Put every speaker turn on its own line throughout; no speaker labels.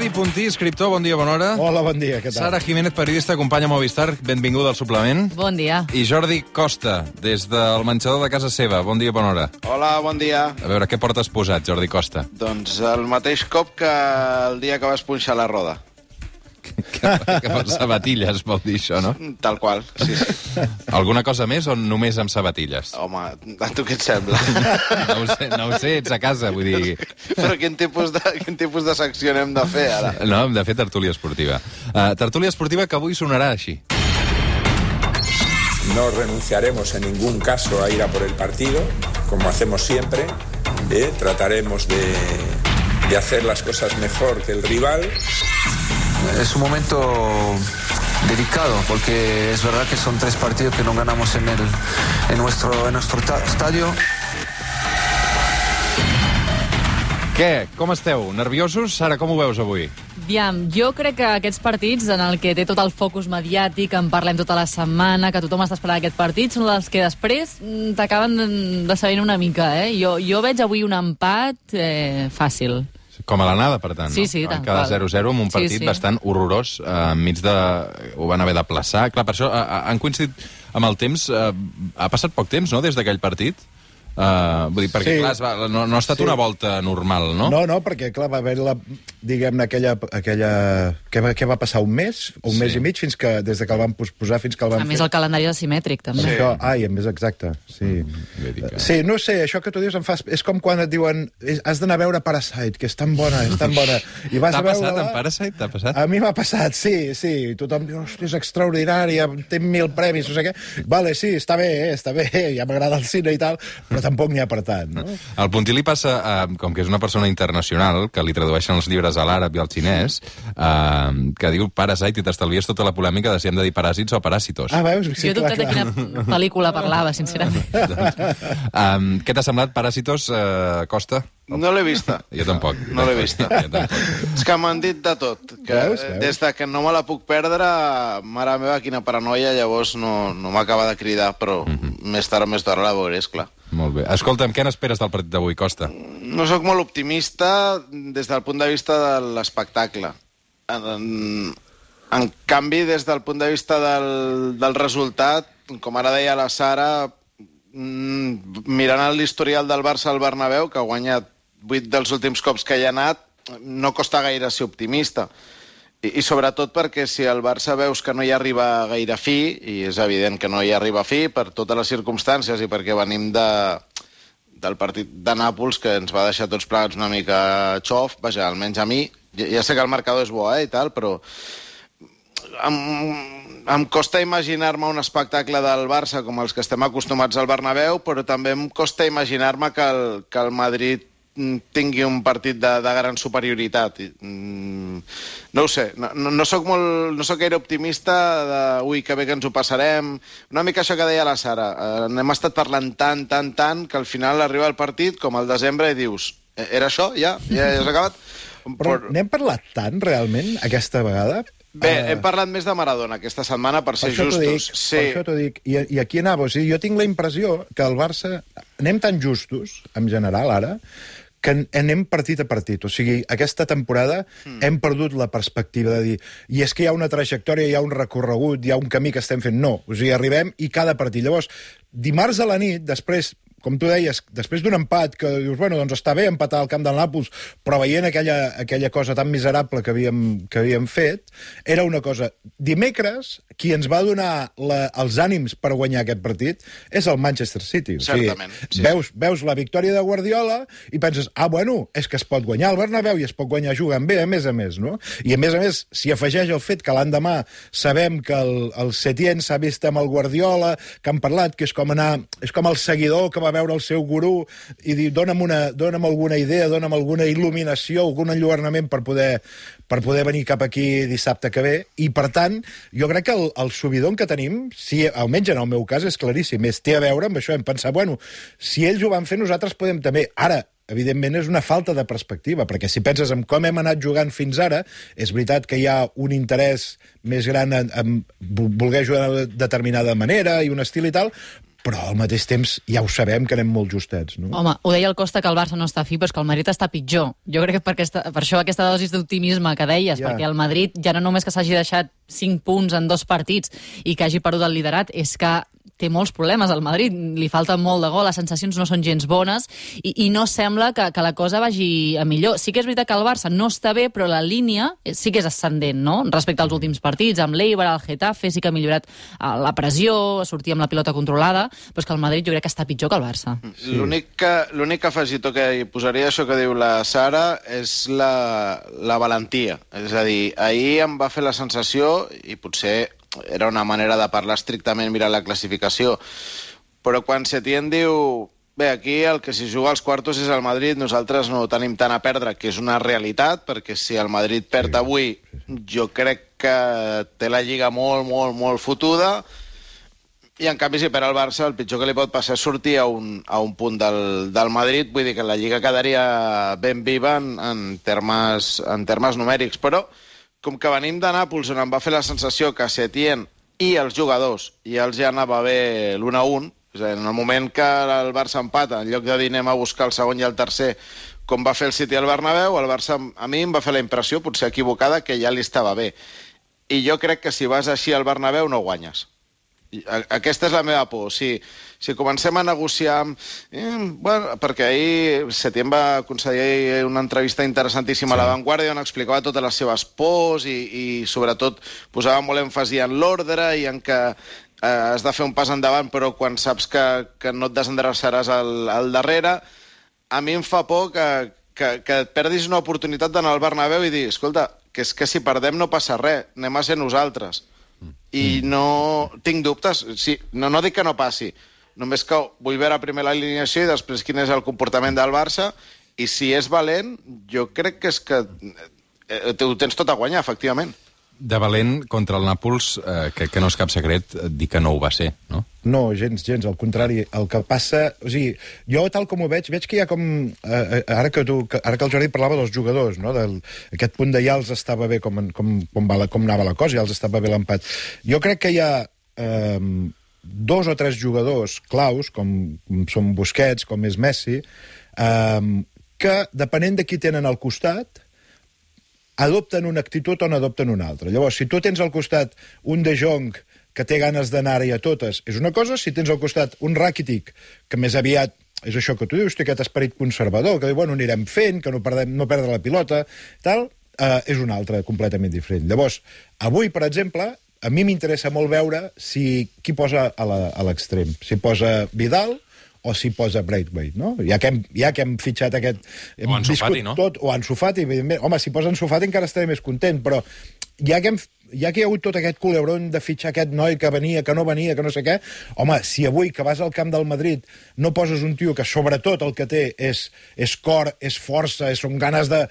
Jordi Puntí, escriptor, bon dia, bona hora.
Hola, bon dia, què tal?
Sara Jiménez, periodista, companya a Movistar, benvinguda al suplement.
Bon dia.
I Jordi Costa, des del menjador de casa seva. Bon dia, bona hora.
Hola, bon dia.
A veure, què portes posat, Jordi Costa?
Doncs el mateix cop que el dia que vas punxar la roda.
Que, que per sabatilles vol dir això, no?
Tal qual, sí, sí.
Alguna cosa més o només amb sabatilles?
Home, a tu què et sembla?
No ho sé, no ho sé ets a casa, vull dir...
Però quin tipus, de, quin tipus de secció anem de fer, ara?
No, hem de fer tertúlia esportiva. Uh, tertúlia esportiva que avui sonarà així.
No renunciaremos en ningún caso a ir a por el partido, como hacemos siempre. ¿eh? Trataremos de, de hacer las cosas mejor que el rival.
Es un momento delicado porque es verdad que son tres partidos que no ganamos en, el, en nuestro, en nuestro ta- estadio.
Què? Com esteu? Nerviosos? Sara, com ho veus avui?
Aviam, jo crec que aquests partits en el que té tot el focus mediàtic, en parlem tota la setmana, que tothom està esperant aquest partit, són els que després mm, t'acaben de- de sabent una mica, eh? Jo, jo veig avui un empat eh, fàcil.
Com a l'anada, per tant,
Sí,
no?
sí,
quedar
qual.
0-0 amb un
Sí,
partit
sí.
bastant horrorós. Eh, enmig de... Ho van haver de plaçar. Clar, per això eh, han coincidit amb el temps... Eh, ha passat poc temps, no?, des d'aquell partit. Uh, vull dir, perquè,
Sí.
clar, va, no, no ha estat
Sí.
una volta normal, no?
No, no, perquè, clar, va haver la, diguem-ne, aquella... aquella què, va, què va passar, un mes? Un
Sí.
mes i mig, fins que, des de que el van posposar fins que el van
A més,
fer?
el calendari és asimètric, també.
Això, ai, a més, exacte, sí.
Dir que-
Sí, no sé, això que tu dius em fa... És com quan et diuen "És- has d'anar a veure Parasite, que és tan bona, és tan bona. I vas
T'ha
a veure
passat, en Parasite? T'ha passat?
A mi m'ha passat, sí, sí. Tothom diu, hòstia, és extraordinària, té mil premis, no sé què. Vale, sí, està bé, eh, està bé, ja m'agrada el cine i tal, però tampoc n'hi ha per tant, no?
Al Puntí li passa, eh, com que és una persona internacional, que li tradueixen els llibres a l'àrab i al xinès, eh, que diu Parasite i t'estalvies tota la polèmica de si hem de dir paràsits o paràsitos.
Ah, veus?
jo he dubtat de quina pel·lícula parlava, sincerament.
um, què t'ha semblat Paràsitos, uh, Costa?
No l'he vista.
Jo tampoc.
No l'he vista.
Jo tampoc.
És que m'han dit de tot. Que
Veus,
eh,
veus?
Des de que no me la puc perdre, mare meva, quina paranoia, llavors no, no m'acaba de cridar, però més tard o més d'hora la veuré, esclar.
Molt bé. Escolta'm, què n'esperes del partit d'avui, Costa?
No sóc molt optimista des del punt de vista de l'espectacle. En, en canvi, des del punt de vista del, del resultat, com ara deia la Sara, mm, mirant l'historial del Barça al Bernabéu, que ha guanyat 8 dels últims cops que hi ha anat, no costa gaire ser optimista. I, I sobretot perquè si el Barça veus que no hi arriba gaire fi, i és evident que no hi arriba fi per totes les circumstàncies i perquè venim de, del partit de Nàpols que ens va deixar tots plegats una mica xof, vaja, almenys a mi. Ja, ja sé que el marcador és bo, eh, i tal, però em, em costa imaginar-me un espectacle del Barça com els que estem acostumats al Bernabéu, però també em costa imaginar-me que, el, que el Madrid tingui un partit de, de gran superioritat. Mm, no ho sé, no, no, sóc molt, no sóc gaire optimista de, ui, que bé que ens ho passarem. Una mica això que deia la Sara, eh, n'hem estat parlant tant, tant, tant, que al final arriba el partit com al desembre i dius, "Eh, era això? Ja? Ja, s'ha acabat?
Però n'hem parlat tant, realment, aquesta vegada?
Bé,
Eh,
hem parlat més de Maradona aquesta setmana, per
Per
ser justos.
dic,
sí.
per això t'ho dic. I, I aquí anava. O sigui, jo tinc la impressió que el Barça... Anem tan justos, en general, ara, que anem partit a partit. O sigui, aquesta temporada mm. hem perdut la perspectiva de dir i és que hi ha una trajectòria, hi ha un recorregut, hi ha un camí que estem fent. No, o sigui, arribem i cada partit. Llavors, dimarts a la nit, després com tu deies, després d'un empat que dius, bueno, doncs està bé empatar al camp del Nàpols, però veient aquella, aquella cosa tan miserable que havíem, que havíem fet, era una cosa... Dimecres, qui ens va donar la, els ànims per guanyar aquest partit és el Manchester City. O sigui,
Certament, sí.
veus, veus la victòria de Guardiola i penses, ah, bueno, és que es pot guanyar el Bernabéu i es pot guanyar jugant bé, a més a més, no? I a més a més, si afegeix el fet que l'endemà sabem que el, el Setién s'ha vist amb el Guardiola, que han parlat, que és com anar... És com el seguidor que va veure el seu gurú i dir, dona'm, una, dona'm alguna idea, dona'm alguna il·luminació, algun enlluernament per poder, per poder venir cap aquí dissabte que ve. I, per tant, jo crec que el, el subidon que tenim, si, almenys en el meu cas, és claríssim, és, té a veure amb això. Hem pensat, bueno, si ells ho van fer, nosaltres podem també. Ara, evidentment, és una falta de perspectiva, perquè si penses en com hem anat jugant fins ara, és veritat que hi ha un interès més gran en, en vo- voler jugar de determinada manera i un estil i tal, però al mateix temps ja ho sabem que anem molt justets. No?
Home, ho deia el Costa que el Barça no està fi, però és que el Madrid està pitjor. Jo crec que per, aquesta, per això aquesta dosis d'optimisme que deies,
Ja.
perquè el Madrid ja no només que s'hagi deixat 5 punts en dos partits i que hagi perdut el liderat, és que té molts problemes al Madrid, li falta molt de gol, les sensacions no són gens bones i, i no sembla que, que la cosa vagi a millor. Sí que és veritat que el Barça no està bé, però la línia eh, sí que és ascendent, no? Respecte als últims partits, amb l'Eibar, el Getafe, sí que ha millorat eh, la pressió, sortir amb la pilota controlada, però és que el Madrid jo crec que està pitjor que el Barça.
Sí. L'únic que, l'únic afegitó que hi posaria això que diu la Sara és la, la valentia. És a dir, ahir em va fer la sensació, i potser era una manera de parlar estrictament mirant la classificació, però quan Setién diu bé, aquí el que s'hi juga als quartos és el Madrid, nosaltres no tenim tant a perdre, que és una realitat, perquè si el Madrid perd avui, jo crec que té la Lliga molt, molt, molt fotuda, i en canvi, si per al Barça, el pitjor que li pot passar és sortir a un, a un punt del, del Madrid. Vull dir que la Lliga quedaria ben viva en, en, termes, en termes numèrics. Però, com que venim de Nàpols, on em va fer la sensació que Setién i els jugadors ja els ja anava bé l'1 a 1, és a dir, en el moment que el Barça empata, en lloc de dir anem a buscar el segon i el tercer, com va fer el City al Bernabéu, el Barça a mi em va fer la impressió, potser equivocada, que ja li estava bé. I jo crec que si vas així al Bernabéu no guanyes. Aquesta és la meva por. Si, si comencem a negociar... amb- Eh, bueno, perquè ahir Setién va concedir una entrevista interessantíssima sí. a La Vanguardia on explicava totes les seves pors i, i sobretot posava molt èmfasi en l'ordre i en que eh, has de fer un pas endavant però quan saps que, que no et desendreçaràs al, al darrere, a mi em fa por que, que, que et perdis una oportunitat d'anar al Bernabéu i dir, escolta, que és que si perdem no passa res, anem a ser nosaltres. I no tinc dubtes, sí, no, no dic que no passi, només que vull veure primer l'alineació i després quin és el comportament del Barça, i si és valent, jo crec que és que eh, ho tens tot a guanyar, efectivament.
De valent contra el Nàpols, eh, crec que no és cap secret dir que no ho va ser, no?
No, gens, gens, al contrari. El que passa... O sigui, jo tal com ho veig, veig que hi ha com... Eh, eh, ara, que tu, que, ara que el Jordi parlava dels jugadors, no? Del, aquest punt de ja els estava bé com, com, com, va la, com anava la cosa, ja els estava bé l'empat. Jo crec que hi ha eh, dos o tres jugadors claus, com, com són Busquets, com és Messi, eh, que, depenent de qui tenen al costat, adopten una actitud o n'adopten una altra. Llavors, si tu tens al costat un De Jong que té ganes d'anar-hi a totes, és una cosa. Si tens al costat un Rakitic, que més aviat és això que tu dius, té aquest esperit conservador, que diu, bueno, anirem fent, que no, perdem, no perdre la pilota, tal, eh, és una altra, completament diferent. Llavors, avui, per exemple, a mi m'interessa molt veure si qui posa a l'extrem. Si posa Vidal o si posa Braithwaite, no? Ja que hem, ja que hem fitxat aquest... Hem
O Ansu
viscut
Fati, no?
Tot, o Ansu Fati, evidentment. Home, si posa Ansu Fati encara estaré més content, però ja que, hem, ja que hi ha hagut tot aquest culebron de fitxar aquest noi que venia, que no venia, que no sé què, home, si avui que vas al camp del Madrid no poses un tio que sobretot el que té és, és cor, és força, és, són ganes de,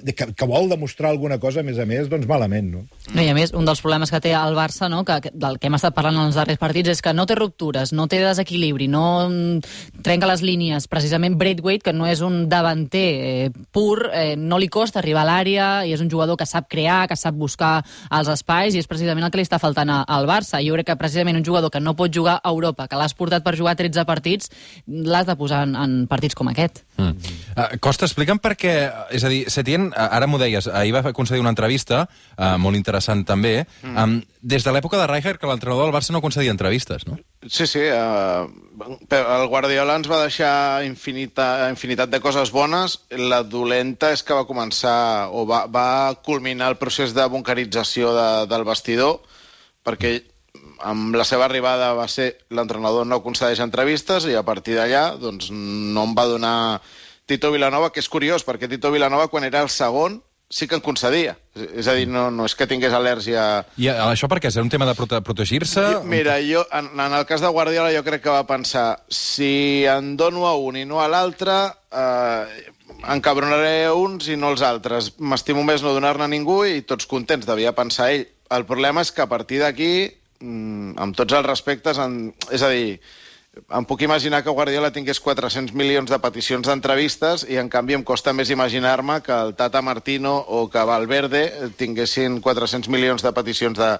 de que, que vol demostrar alguna cosa, a més a més, doncs malament, no?
No, I a més, un dels problemes que té el Barça, no, que, que- del que hem estat parlant en els darrers partits, és que no té ruptures, no té desequilibri, no mm, trenca les línies. Precisament Braithwaite, que no és un davanter eh, pur, eh, no li costa arribar a l'àrea, i és un jugador que sap crear, que sap buscar els espais, i és precisament el que li està faltant al Barça. Jo crec que precisament un jugador que no pot jugar a Europa, que l'has portat per jugar 13 partits, l'has de posar en, en partits com aquest.
Mm. Uh, Costa, explica'm per què... És a dir, Setién, eh, ara m'ho deies, ahir va concedir una entrevista, uh, molt interessant també, mm. um, des de l'època de Rijkaard, que l'entrenador del Barça no concedia entrevistes, no?
Sí, sí. Uh, el Guardiola ens va deixar infinita, infinitat de coses bones. La dolenta és que va començar o va, va culminar el procés de bunkerització de, del vestidor perquè amb la seva arribada va ser l'entrenador no concedeix entrevistes i a partir d'allà doncs, no em va donar Tito Vilanova, que és curiós, perquè Tito Vilanova quan era el segon sí que en concedia. És a dir, no, no és que tingués al·lèrgia
I això per què? És un tema de prote protegir-se?
Mira, jo, en, en el cas de Guardiola jo crec que va pensar si en dono a un i no a l'altre, eh, encabronaré uns i no als altres. M'estimo més no donar-ne a ningú i tots contents, devia pensar ell. El problema és que a partir d'aquí, mm, amb tots els respectes, en, és a dir, em puc imaginar que Guardiola tingués 400 milions de peticions d'entrevistes i en canvi em costa més imaginar-me que el Tata Martino o que Valverde tinguessin 400 milions de peticions de,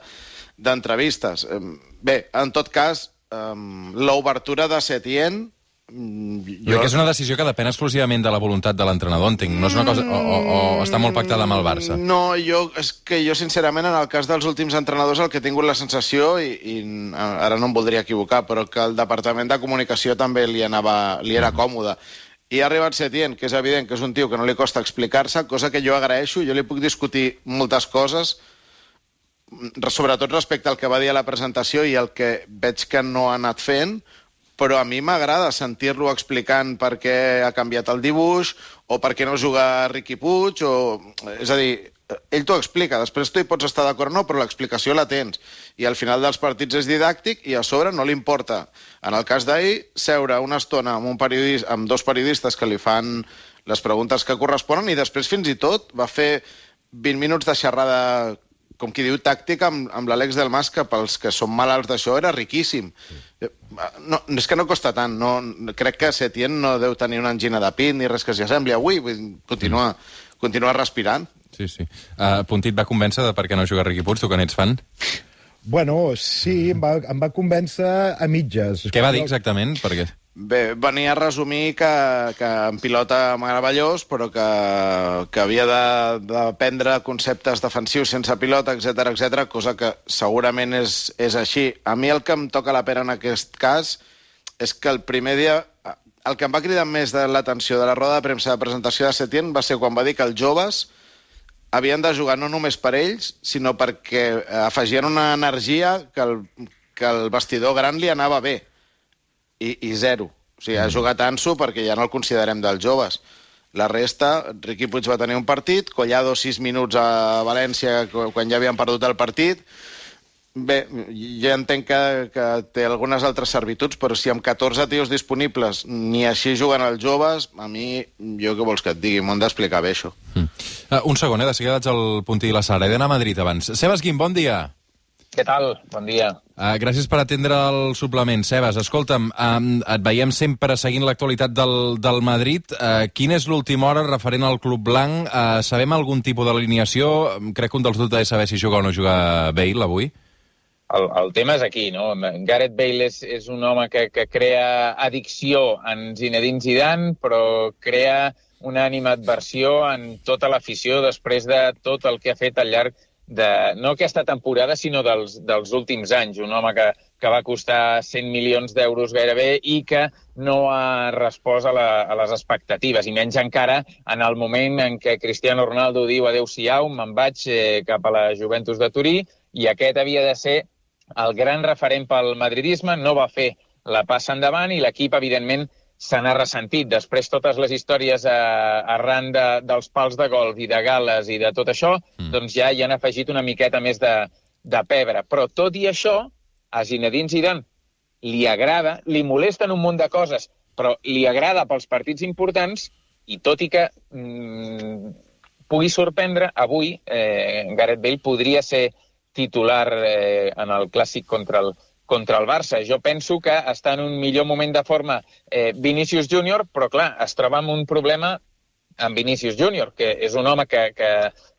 d'entrevistes. Em, Bé, en tot cas, l'obertura de Setién
Jo... Perquè és una decisió que depèn exclusivament de la voluntat de l'entrenador, entenc. No és una cosa... O, o, o està molt pactada amb el Barça.
No, jo, és que jo, sincerament, en el cas dels últims entrenadors, el que he tingut la sensació, i, i ara no em voldria equivocar, però que el departament de comunicació també li, anava, li era còmode. I ha arribat Setién, que és evident que és un tio que no li costa explicar-se, cosa que jo agraeixo, jo li puc discutir moltes coses, sobretot respecte al que va dir a la presentació i el que veig que no ha anat fent, però a mi m'agrada sentir-lo explicant per què ha canviat el dibuix o per què no juga Riqui Puig, o... és a dir, ell t'ho explica, després tu hi pots estar d'acord o no, però l'explicació la tens. I al final dels partits és didàctic i a sobre no li importa. En el cas d'ahir, seure una estona amb, un periodista, amb dos periodistes que li fan les preguntes que corresponen i després fins i tot va fer 20 minuts de xerrada com qui diu, tàctica amb, amb l'Àlex del Mas, que pels que són malalts d'això era riquíssim. No, és que no costa tant. No, crec que Setién no deu tenir una angina de pit ni res que s'hi assembli avui. Continua, continua respirant.
Sí, sí. Uh, Puntit va convèncer de per què no juga Riqui Puig, tu que n'ets fan?
Bueno, sí, em va, em va convèncer a mitges.
Què va dir exactament? Perquè...
Bé, venia a resumir que, que en pilota meravellós, però que, que havia d'aprendre conceptes defensius sense pilota, etc etc, cosa que segurament és, és així. A mi el que em toca la pera en aquest cas és que el primer dia... El que em va cridar més de l'atenció de la roda de premsa de presentació de Setién va ser quan va dir que els joves havien de jugar no només per ells, sinó perquè afegien una energia que el, que el vestidor gran li anava bé i, i zero. O sigui, ha mm. jugat Ansu perquè ja no el considerem dels joves. La resta, Riqui Puig va tenir un partit, Collado sis minuts a València quan ja havien perdut el partit. Bé, jo entenc que, que té algunes altres servituds, però si amb 14 tios disponibles ni així juguen els joves, a mi, jo què vols que et digui? M'ho han d'explicar bé, això. Mm.
Uh, un segon, eh? De seguida vaig al puntí i la Sara. He d'anar a Madrid abans. Sebas Guim, bon dia.
Què tal? Bon dia.
Uh, gràcies per atendre el suplement. Sebas, escolta'm, um, et veiem sempre seguint l'actualitat del, del Madrid. Uh, quina és l'última hora referent al Club Blanc? Uh, sabem algun tipus d'alineació? Crec que un dels dubtes és saber si juga o no juga Bale avui.
El, el tema és aquí, no? Gareth Bale és, és un home que, que crea addicció en Zinedine Zidane, però crea una animadversió en tota l'afició després de tot el que ha fet al llarg de, no aquesta temporada, sinó dels, dels últims anys. Un home que, que va costar 100 milions d'euros gairebé i que no ha respost a, la, a les expectatives, i menys encara en el moment en què Cristiano Ronaldo diu adeu-siau, me'n vaig eh, cap a la Juventus de Turí, i aquest havia de ser el gran referent pel madridisme, no va fer la passa endavant i l'equip, evidentment, se n'ha ressentit. Després, totes les històries eh, arran de, dels pals de golf i de gales i de tot això, mm. doncs ja hi han afegit una miqueta més de, de pebre. Però tot i això, a Zinedine Zidane li agrada, li molesten un munt de coses, però li agrada pels partits importants i tot i que mm, pugui sorprendre, avui eh, Gareth Bale podria ser titular eh, en el clàssic contra el, contra el Barça. Jo penso que està en un millor moment de forma eh, Vinícius Júnior, però clar, es troba amb un problema amb Vinícius Júnior, que és un home que, que,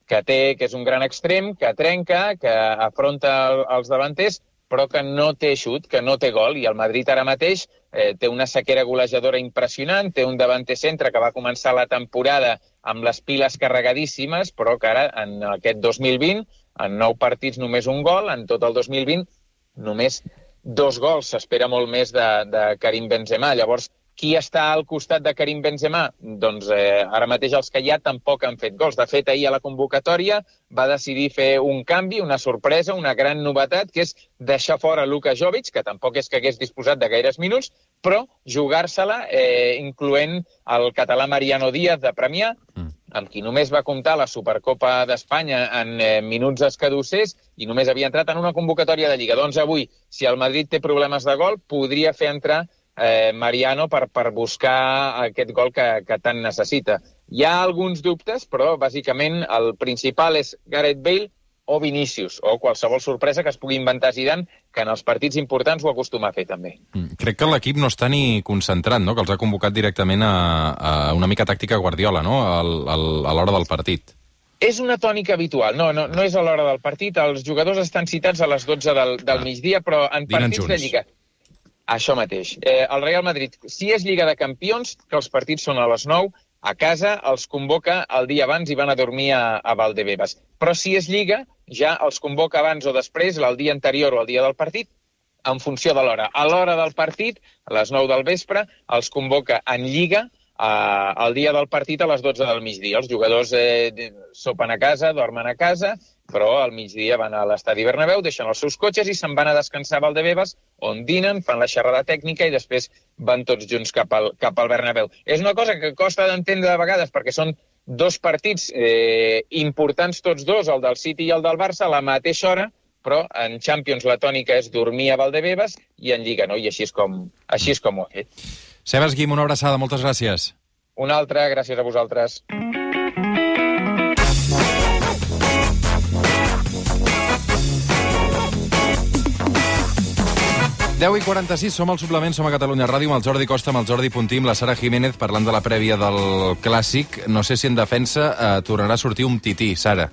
que, té, que és un gran extrem, que trenca, que afronta el, els davanters, però que no té xut, que no té gol, i el Madrid ara mateix eh, té una sequera golejadora impressionant, té un davanter centre que va començar la temporada amb les piles carregadíssimes, però que ara, en aquest 2020, en nou partits només un gol, en tot el 2020 només dos gols, s'espera molt més de, de Karim Benzema. Llavors, qui està al costat de Karim Benzema? Doncs eh, ara mateix els que hi ha tampoc han fet gols. De fet, ahir a la convocatòria va decidir fer un canvi, una sorpresa, una gran novetat, que és deixar fora Luka Jovic, que tampoc és que hagués disposat de gaires minuts, però jugar-se-la, eh, incloent el català Mariano Díaz de Premià, amb qui només va comptar la Supercopa d'Espanya en eh, minuts escadussers i només havia entrat en una convocatòria de Lliga. Doncs avui, si el Madrid té problemes de gol, podria fer entrar eh, Mariano per, per buscar aquest gol que, que tant necessita. Hi ha alguns dubtes, però bàsicament el principal és Gareth Bale o Vinícius, o qualsevol sorpresa que es pugui inventar Zidane, que en els partits importants ho acostuma a fer també.
Mm, crec que l'equip no està ni concentrat, no? que els ha convocat directament a, a una mica tàctica Guardiola no? al, al, a l'hora del partit.
És una tònica habitual, no, no, no és a l'hora del partit, els jugadors estan citats a les 12 del, del ah. migdia, però en partits
junts.
de Lliga Això mateix. Eh, el Real Madrid, si és Lliga de Campions, que els partits són a les 9, a casa els convoca el dia abans i van a dormir a, a Valdebebas. Però si és Lliga, ja els convoca abans o després, el dia anterior o el dia del partit, en funció de l'hora. A l'hora del partit, a les 9 del vespre, els convoca en Lliga eh, el dia del partit a les 12 del migdia. Els jugadors eh, sopen a casa, dormen a casa, però al migdia van a l'estadi Bernabéu, deixen els seus cotxes i se'n van a descansar a Valdebebas, on dinen, fan la xerrada tècnica i després van tots junts cap al, cap al Bernabéu. És una cosa que costa d'entendre de vegades perquè són dos partits eh, importants tots dos, el del City i el del Barça, a la mateixa hora, però en Champions la tònica és dormir a Valdebebas i en Lliga no, i així és com, així és com ho ha fet.
Sebas Guim, una abraçada, moltes gràcies.
Una altra, gràcies a vosaltres.
10 i 46, som al suplement, som a Catalunya Ràdio, amb el Jordi Costa, amb el Jordi Puntí, amb la Sara Jiménez, parlant de la prèvia del Clàssic. No sé si en defensa eh, tornarà a sortir un tití, Sara.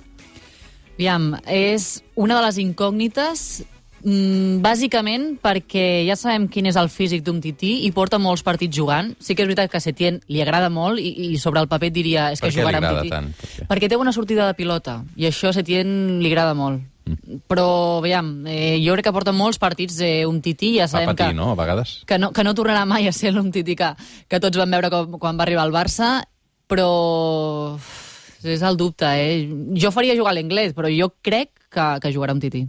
Aviam, és una de les incògnites mm, bàsicament perquè ja sabem quin és el físic d'un tití i porta molts partits jugant. Sí que és veritat que Setién li agrada molt i, i sobre el paper diria és que jugarà amb tití.
tant? Per què?
Perquè té bona sortida de pilota i això a Setién li agrada molt. Però, aviam, eh, jo crec que porta molts partits eh, un tití, ja
Va
sabem
patir,
que
no?, a vegades.
que no, que no tornarà mai a ser l'Umtiti que, que tots vam veure com, quan va arribar al Barça, però és el dubte, eh? Jo faria jugar a l'anglès, però jo crec que, que jugarà un Titi.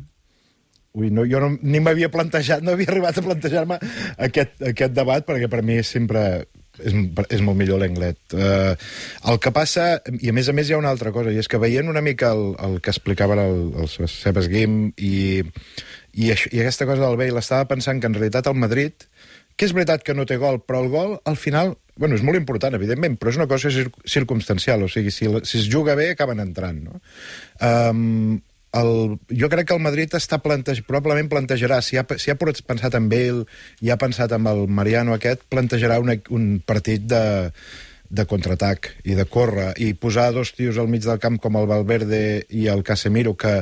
Ui, no, jo no, ni m'havia plantejat, no havia arribat a plantejar-me aquest, aquest debat, perquè per mi sempre és, és molt millor l'Englet. Uh, el que passa, i a més a més hi ha una altra cosa, i és que veient una mica el, el que explicaven el, el Sebas Guim i, i, això, i aquesta cosa del Bale, estava pensant que en realitat el Madrid, que és veritat que no té gol, però el gol, al final, bueno, és molt important, evidentment, però és una cosa cir circumstancial, o sigui, si, si es juga bé, acaben entrant, no? Um, el, jo crec que el Madrid està plantej, probablement plantejarà, si ha, si ha pensat en Bale i ha pensat en el Mariano aquest, plantejarà una, un partit de, de contraatac i de córrer i posar dos tios al mig del camp com el Valverde i el Casemiro que,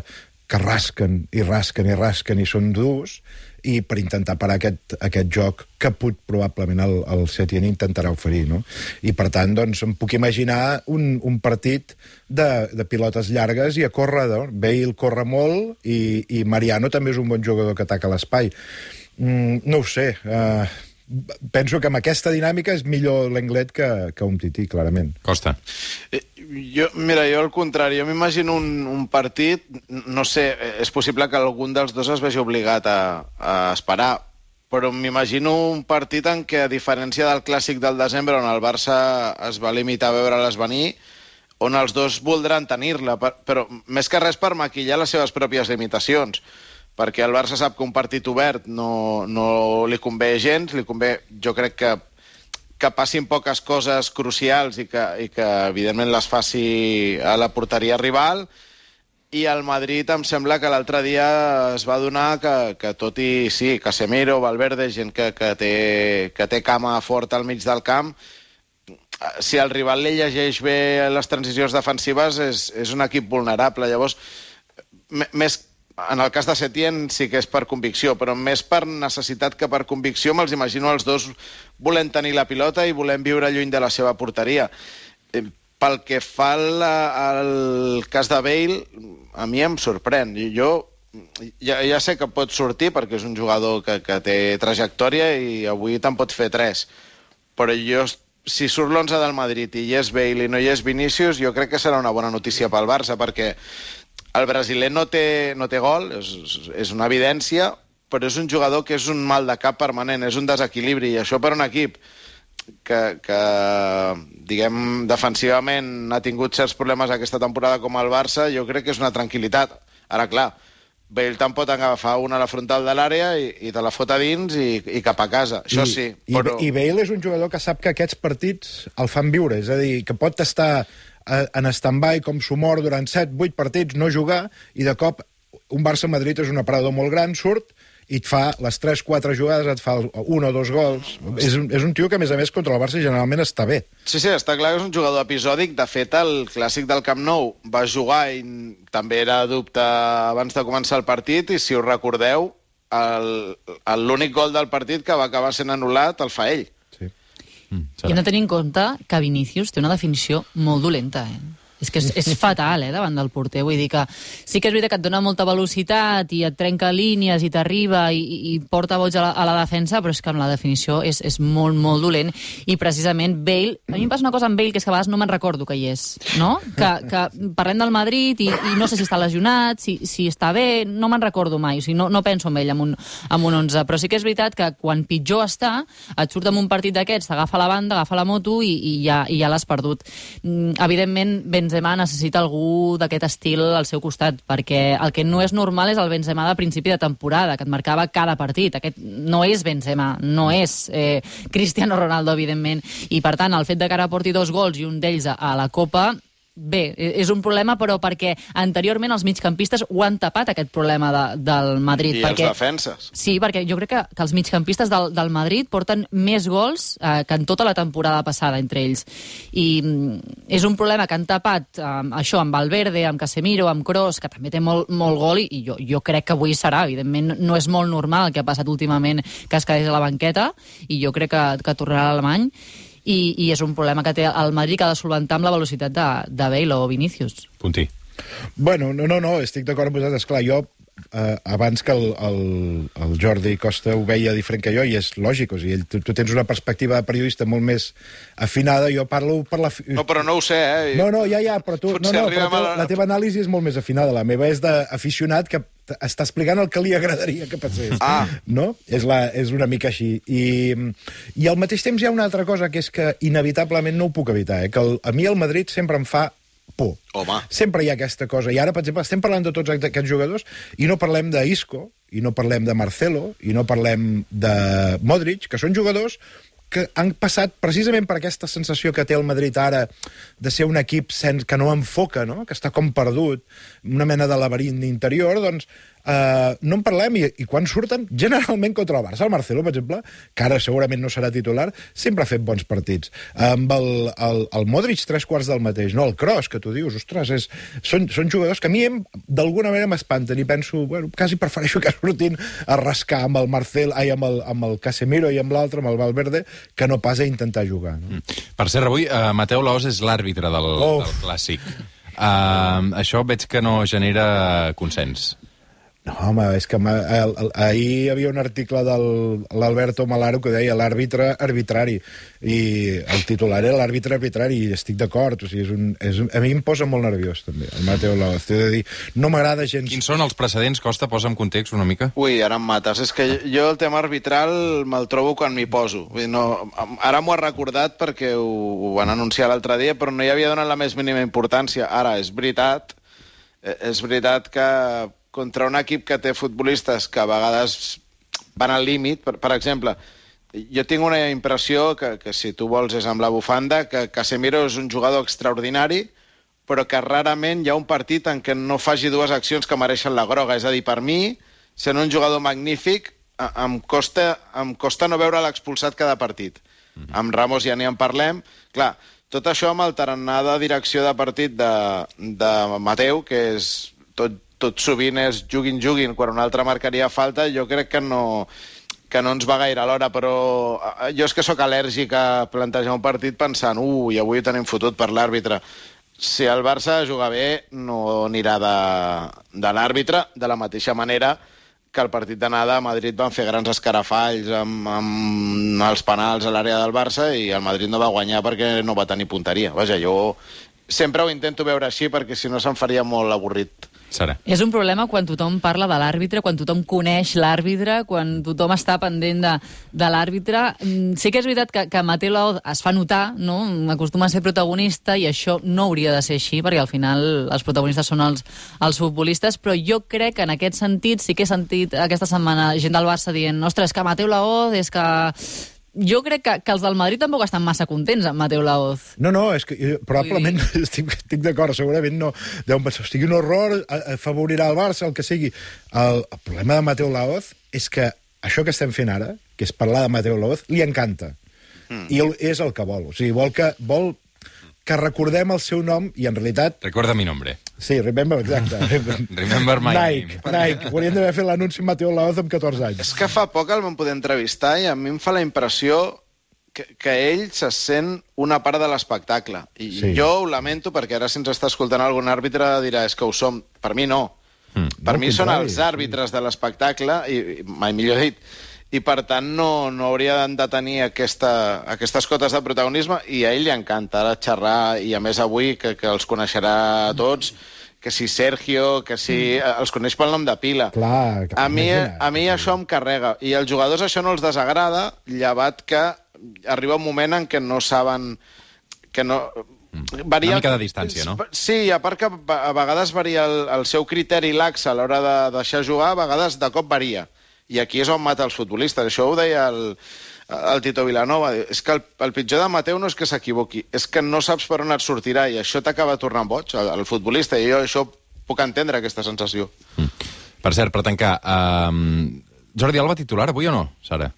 que rasquen i rasquen i rasquen i són durs i per intentar parar aquest, aquest joc que pot probablement el, el Setien intentarà oferir, no? I per tant, doncs, em puc imaginar un, un partit de, de pilotes llargues i a córrer, no? Bale corre molt i, i Mariano també és un bon jugador que ataca l'espai. Mm, no ho sé, uh, penso que amb aquesta dinàmica és millor l'Englet que, que un tití, clarament.
Costa.
Eh, Jo, mira, jo al contrari, jo m'imagino un, un partit, no sé, eh, és possible que algun dels dos es vegi obligat a, a esperar, però m'imagino un partit en què, a diferència del clàssic del desembre, on el Barça es va limitar a veure-les venir, on els dos voldran tenir-la, per- però més que res per maquillar les seves pròpies limitacions, perquè el Barça sap que un partit obert no, no li convé gens, li convé, jo crec que que passin poques coses crucials i que, i que evidentment les faci a la porteria rival i el Madrid em sembla que l'altre dia es va donar que, que tot i, sí, Casemiro, Valverde, gent que, que, té, que té cama forta al mig del camp, si el rival li llegeix bé les transicions defensives és, és un equip vulnerable. Llavors, més en el cas de Setién sí que és per convicció, però més per necessitat que per convicció me'ls imagino els dos volent tenir la pilota i volent viure lluny de la seva porteria. Eh, Pel que fa al, al cas de Bale, a mi em sorprèn. Jo ja, ja sé que pot sortir perquè és un jugador que, que té trajectòria i avui te'n pot fer tres. Però jo, si surt l'11 del Madrid i hi és Bale i no hi és Vinícius, jo crec que serà una bona notícia pel Barça, perquè el brasiler no té, no té gol, és, és una evidència, però és un jugador que és un mal de cap permanent, és un desequilibri, i això per un equip que, que diguem, defensivament ha tingut certs problemes aquesta temporada com el Barça, jo crec que és una tranquil·litat. Ara, clar, Bale te'n pot agafar una a la frontal de l'àrea i, i te la fot a dins i, i cap a casa. Això
I,
sí,
I,
però...
I Bale és un jugador que sap que aquests partits el fan viure, és a dir, que pot estar en stand-by com s'ho mor durant 7-8 partits, no jugar, i de cop un Barça-Madrid és un aparador molt gran, surt, i et fa les 3-4 jugades, et fa un o dos gols. És, és un tio que, a més a més, contra el Barça generalment està bé.
Sí, sí, està clar que és un jugador episòdic. De fet, el clàssic del Camp Nou va jugar i també era dubte abans de començar el partit i, si us recordeu, l'únic gol del partit que va acabar sent anul·lat el fa ell.
Sí.
I hem de tenir en compte que Vinícius té una definició molt dolenta, eh? És que és, és fatal, eh, davant del porter. Vull dir que sí que és veritat que et dona molta velocitat i et trenca línies i t'arriba i, i, porta boig a la, a la defensa, però és que amb la definició és, és molt, molt dolent. I precisament Bale... A mi em passa una cosa amb Bale, que és que a vegades no me'n recordo que hi és, no? Que, que parlem del Madrid i, i no sé si està lesionat, si, si està bé, no me'n recordo mai. O sigui, no, no penso en ell amb un, amb un 11. Però sí que és veritat que quan pitjor està, et surt amb un partit d'aquests, t'agafa la banda, agafa la moto i, i ja, i ja l'has perdut. Mm, Evidentment, Benzema necessita algú d'aquest estil al seu costat, perquè el que no és normal és el Benzema de principi de temporada, que et marcava cada partit. Aquest no és Benzema, no és eh, Cristiano Ronaldo, evidentment. I, per tant, el fet de que ara porti dos gols i un d'ells a, la Copa Bé, és un problema, però perquè anteriorment els migcampistes ho han tapat, aquest problema de, del Madrid.
I
perquè...
els defenses.
Sí, perquè jo crec que, que els migcampistes del, del Madrid porten més gols eh, que en tota la temporada passada entre ells. I mm, és un problema que han tapat eh, això amb Valverde, amb Casemiro, amb Kroos, que també té molt, molt gol, i jo, jo crec que avui serà. Evidentment, no és molt normal el que ha passat últimament que es quedés a la banqueta, i jo crec que, que tornarà a l'alemany. I, I és un problema que té el Madrid que ha de solventar amb la velocitat de, de Bale o Vinícius.
Puntí.
Bueno, no, no, no, estic d'acord amb vosaltres. Clar, jo, eh, abans que el, el, el Jordi Costa ho veia diferent que jo, i és lògic, o sigui, ell, tu, tu tens una perspectiva de periodista molt més afinada, jo parlo per la...
No, però no ho sé, eh?
No, no, ja, ja, però tu... No,
Potser
no, però tu,
la-
la teva anàlisi és molt més afinada. La meva és d'aficionat que està explicant el que li agradaria que passés.
Ah.
No? És, la, és una mica així. I, I al mateix temps hi ha una altra cosa, que és que inevitablement no ho puc evitar, eh? que el, a mi el Madrid sempre em fa por.
Home.
Sempre hi ha aquesta cosa. I ara, per exemple, estem parlant de tots aquests jugadors i no parlem d'Isco, i no parlem de Marcelo, i no parlem de Modric, que són jugadors que han passat precisament per aquesta sensació que té el Madrid ara de ser un equip sen que no enfoca, no? que està com perdut, una mena de laberint interior, doncs eh, no en parlem i, i quan surten, generalment contra el Barça, el Marcelo, per exemple, que ara segurament no serà titular, sempre ha fet bons partits. Amb el, el, el Modric, tres quarts del mateix, no? El Kroos, que tu dius, ostres, és, són, són jugadors que a mi d'alguna manera m'espanten i penso, bueno, quasi prefereixo que surtin a rascar amb el Marcel, ai, amb el, amb el Casemiro i amb l'altre, amb el Valverde, que no pas a intentar jugar. No?
Per cert, avui uh, Mateu Laos és l'àrbitre del,
Oh.
del Clàssic. Uh, això veig que no genera consens.
No, home, és que ma- el, el, ahir hi havia un article de l'Alberto Malaro que deia l'àrbitre arbitrari i el titular era l'àrbitre arbitrari i estic d'acord, o sigui, és un, és un, a mi em posa molt nerviós també, el Mateo Laoz t'he de dir, no m'agrada gens
Quins són els precedents? Costa, posa en context una mica.
Ui, ara em mates. És que jo el tema arbitral me'l trobo quan m'hi poso. Vull dir, no, ara m'ho ha recordat perquè ho, ho van anunciar l'altre dia, però no hi havia donat la més mínima importància. Ara, és veritat, eh, és veritat que contra un equip que té futbolistes que a vegades van al límit, per, per exemple, jo tinc una impressió que, que si tu vols és amb la bufanda, que Casemiro és un jugador extraordinari, però que rarament hi ha un partit en què no faci dues accions que mereixen la groga. És a dir, per mi, sent un jugador magnífic, em costa, em costa no veure l'expulsat cada partit. Amb Ramos ja n'hi en parlem. Clar, tot això amb el tarannà de direcció de partit de, de Mateu, que és tot, tot sovint és juguin-juguin, quan un altre marcaria falta, jo crec que no, que no ens va gaire l'hora, però eh, jo és que sóc al·lèrgic a plantejar un partit pensant, ui, uh, avui ho tenim fotut per l'àrbitre. Si el Barça juga bé, no anirà de, de l'àrbitre, de la mateixa manera que el partit d'anada a Madrid van fer grans escarafalls amb, amb els penals a l'àrea del Barça i el Madrid no va guanyar perquè no va tenir punteria. Vaja, jo sempre ho intento veure així perquè si no se'm faria molt avorrit.
Sara.
És un problema quan tothom parla de l'àrbitre, quan tothom coneix l'àrbitre, quan tothom està pendent de, de l'àrbitre. Mm, Sí que és veritat que, que Mateo es fa notar, no? acostuma a ser protagonista i això no hauria de ser així, perquè al final els protagonistes són els, els futbolistes, però jo crec que en aquest sentit sí que he sentit aquesta setmana gent del Barça dient ostres, que Mateo Laoz és que... Jo crec que, que els del Madrid tampoc estan massa contents amb Mateo Laoz.
No, no, és que eh, probablement estic, estic d'acord, segurament no. Deuen pensar, hosti, un horror, a- afavorirà el Barça, el que sigui. El, el problema de Mateo Laoz és que això que estem fent ara, que és parlar de Mateo Laoz, li encanta. Mm. I el, és el que vol. O sigui, vol que, vol que recordem el seu nom i, en realitat,
Recorda mi nombre.
sí, remember, exacte.
Remember my
Nike, Nike. Hauríem d'haver fet l'anunci amb Mateo Laoz amb 14 anys.
És que fa poc el vam poder entrevistar i a mi em fa la impressió que, que ell se sent una part de l'espectacle. I
Sí.
jo ho lamento perquè ara si ens està escoltant algun àrbitre dirà és que ho som. Per mi no. Mm. Per
No,
mi són els àrbitres de l'espectacle i, i mai millor dit. I per tant no, no haurien de tenir aquesta, aquestes cotes de protagonisme i a ell li encanta ara xerrar i a més avui que, que els coneixerà a tots que si Sergio, que si...
Mm.
Els coneix pel nom de pila.
Clar,
A mi, a mi això em carrega. I als jugadors això no els desagrada, llevat que arriba un moment en què no saben... que no... Varia...
Mm. Una mica de distància, no?
Sí, a part que a vegades varia el, el seu criteri lax a l'hora de deixar jugar, a vegades de cop varia. I aquí és on mata els futbolistes. Això ho deia el, el Tito Vilanova. És que el, el pitjor de Mateu no és que s'equivoqui, és que no saps per on et sortirà i això t'acaba tornant boig, el, el futbolista. I jo això puc entendre, aquesta sensació.
Per cert, per tancar, um, Jordi Alba titular avui o no, Sara?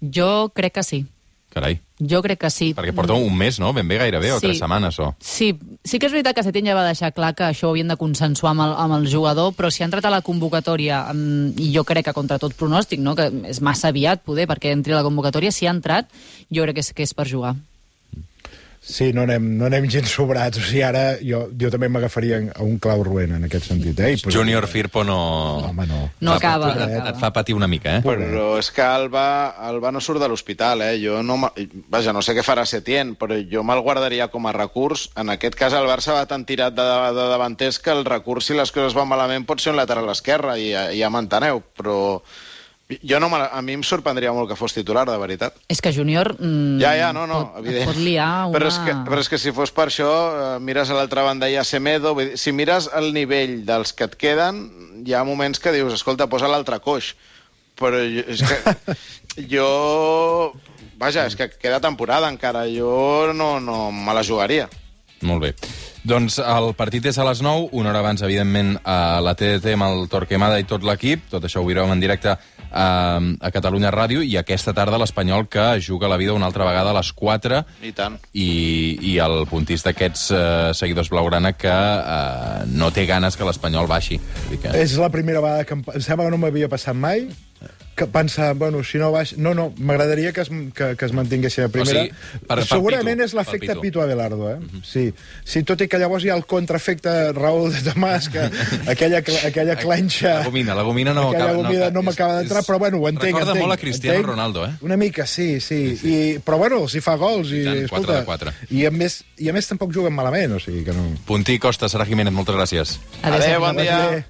Jo crec que sí.
Carai,
Jo crec que sí.
perquè porta un mes, no? Ben bé gairebé, o
Sí.
tres setmanes, o...
Sí, sí que és veritat que Setién ja va deixar clar que això ho havien de consensuar amb el, amb el jugador, però si ha entrat a la convocatòria, um, i jo crec que contra tot pronòstic, no? que és massa aviat, poder, perquè entri a la convocatòria, si ha entrat, jo crec que és, que és per jugar.
Sí, no anem, no anem gens sobrats. O sigui, ara jo, jo també m'agafaria a un clau ruent en aquest sentit. Eh? I posaria-
Junior Firpo no...
Home, no.
No
Fa-
acaba,
Et,
no
et,
acaba.
et fa patir una mica, eh?
Però és que Alba, Alba no surt de l'hospital, eh? Jo no... Vaja, no sé què farà Setién, però jo me'l guardaria com a recurs. En aquest cas, el Barça va tan tirat de, de davanters que el recurs, si les coses van malament, pot ser un lateral esquerre, i ja, ja m'enteneu, però... Jo no me, la- a mi em sorprendria molt que fos titular, de veritat.
És que Júnior... Mm,
Ja, ja, no, no,
pot,
evident.
Pot liar una...
Però és, que, però és que si fos per això, eh, mires a l'altra banda hi ha Semedo, vull dir, si mires el nivell dels que et queden, hi ha moments que dius, escolta, posa l'altre coix. Però jo, és que jo... Vaja, és que queda temporada encara, jo no, no me la jugaria.
Molt bé. Doncs el partit és a les 9, una hora abans, evidentment, a la TDT amb el Torquemada i tot l'equip. Tot això ho veurem en directe a, a Catalunya Ràdio. I aquesta tarda l'Espanyol que juga la vida una altra vegada a les 4
I tant.
i, i el puntís d'aquests eh, seguidors blaugrana que eh, no té ganes que l'Espanyol baixi. Que...
És la primera vegada que em, em sembla que no m'havia passat mai que pensar, bueno, si no baix... No, no, m'agradaria que, es, que, que es mantinguessin a primera.
O sigui, per- per
Segurament
Pitu,
és l'efecte
Pitu.
Pitu Abelardo, eh? sí. sí. Tot i que llavors hi ha el contraefecte Raúl de Tomàs, que aquella, aquella clenxa...
La gomina, la gomina no
aquella
acaba- no acaba-
no m'acaba d'entrar, però bueno, ho entenc.
recorda
entenc,
molt a Cristiano
entenc.
Ronaldo, eh?
Una mica, sí, sí. I, però bueno, si fa gols i,
I tant,
escolta,
de quatre.
I a, més, I a més tampoc juguen malament, o sigui que no...
Puntí Costa, Sara Jiménez, moltes gràcies.
Adéu,
Adéu, bon dia.
Bé.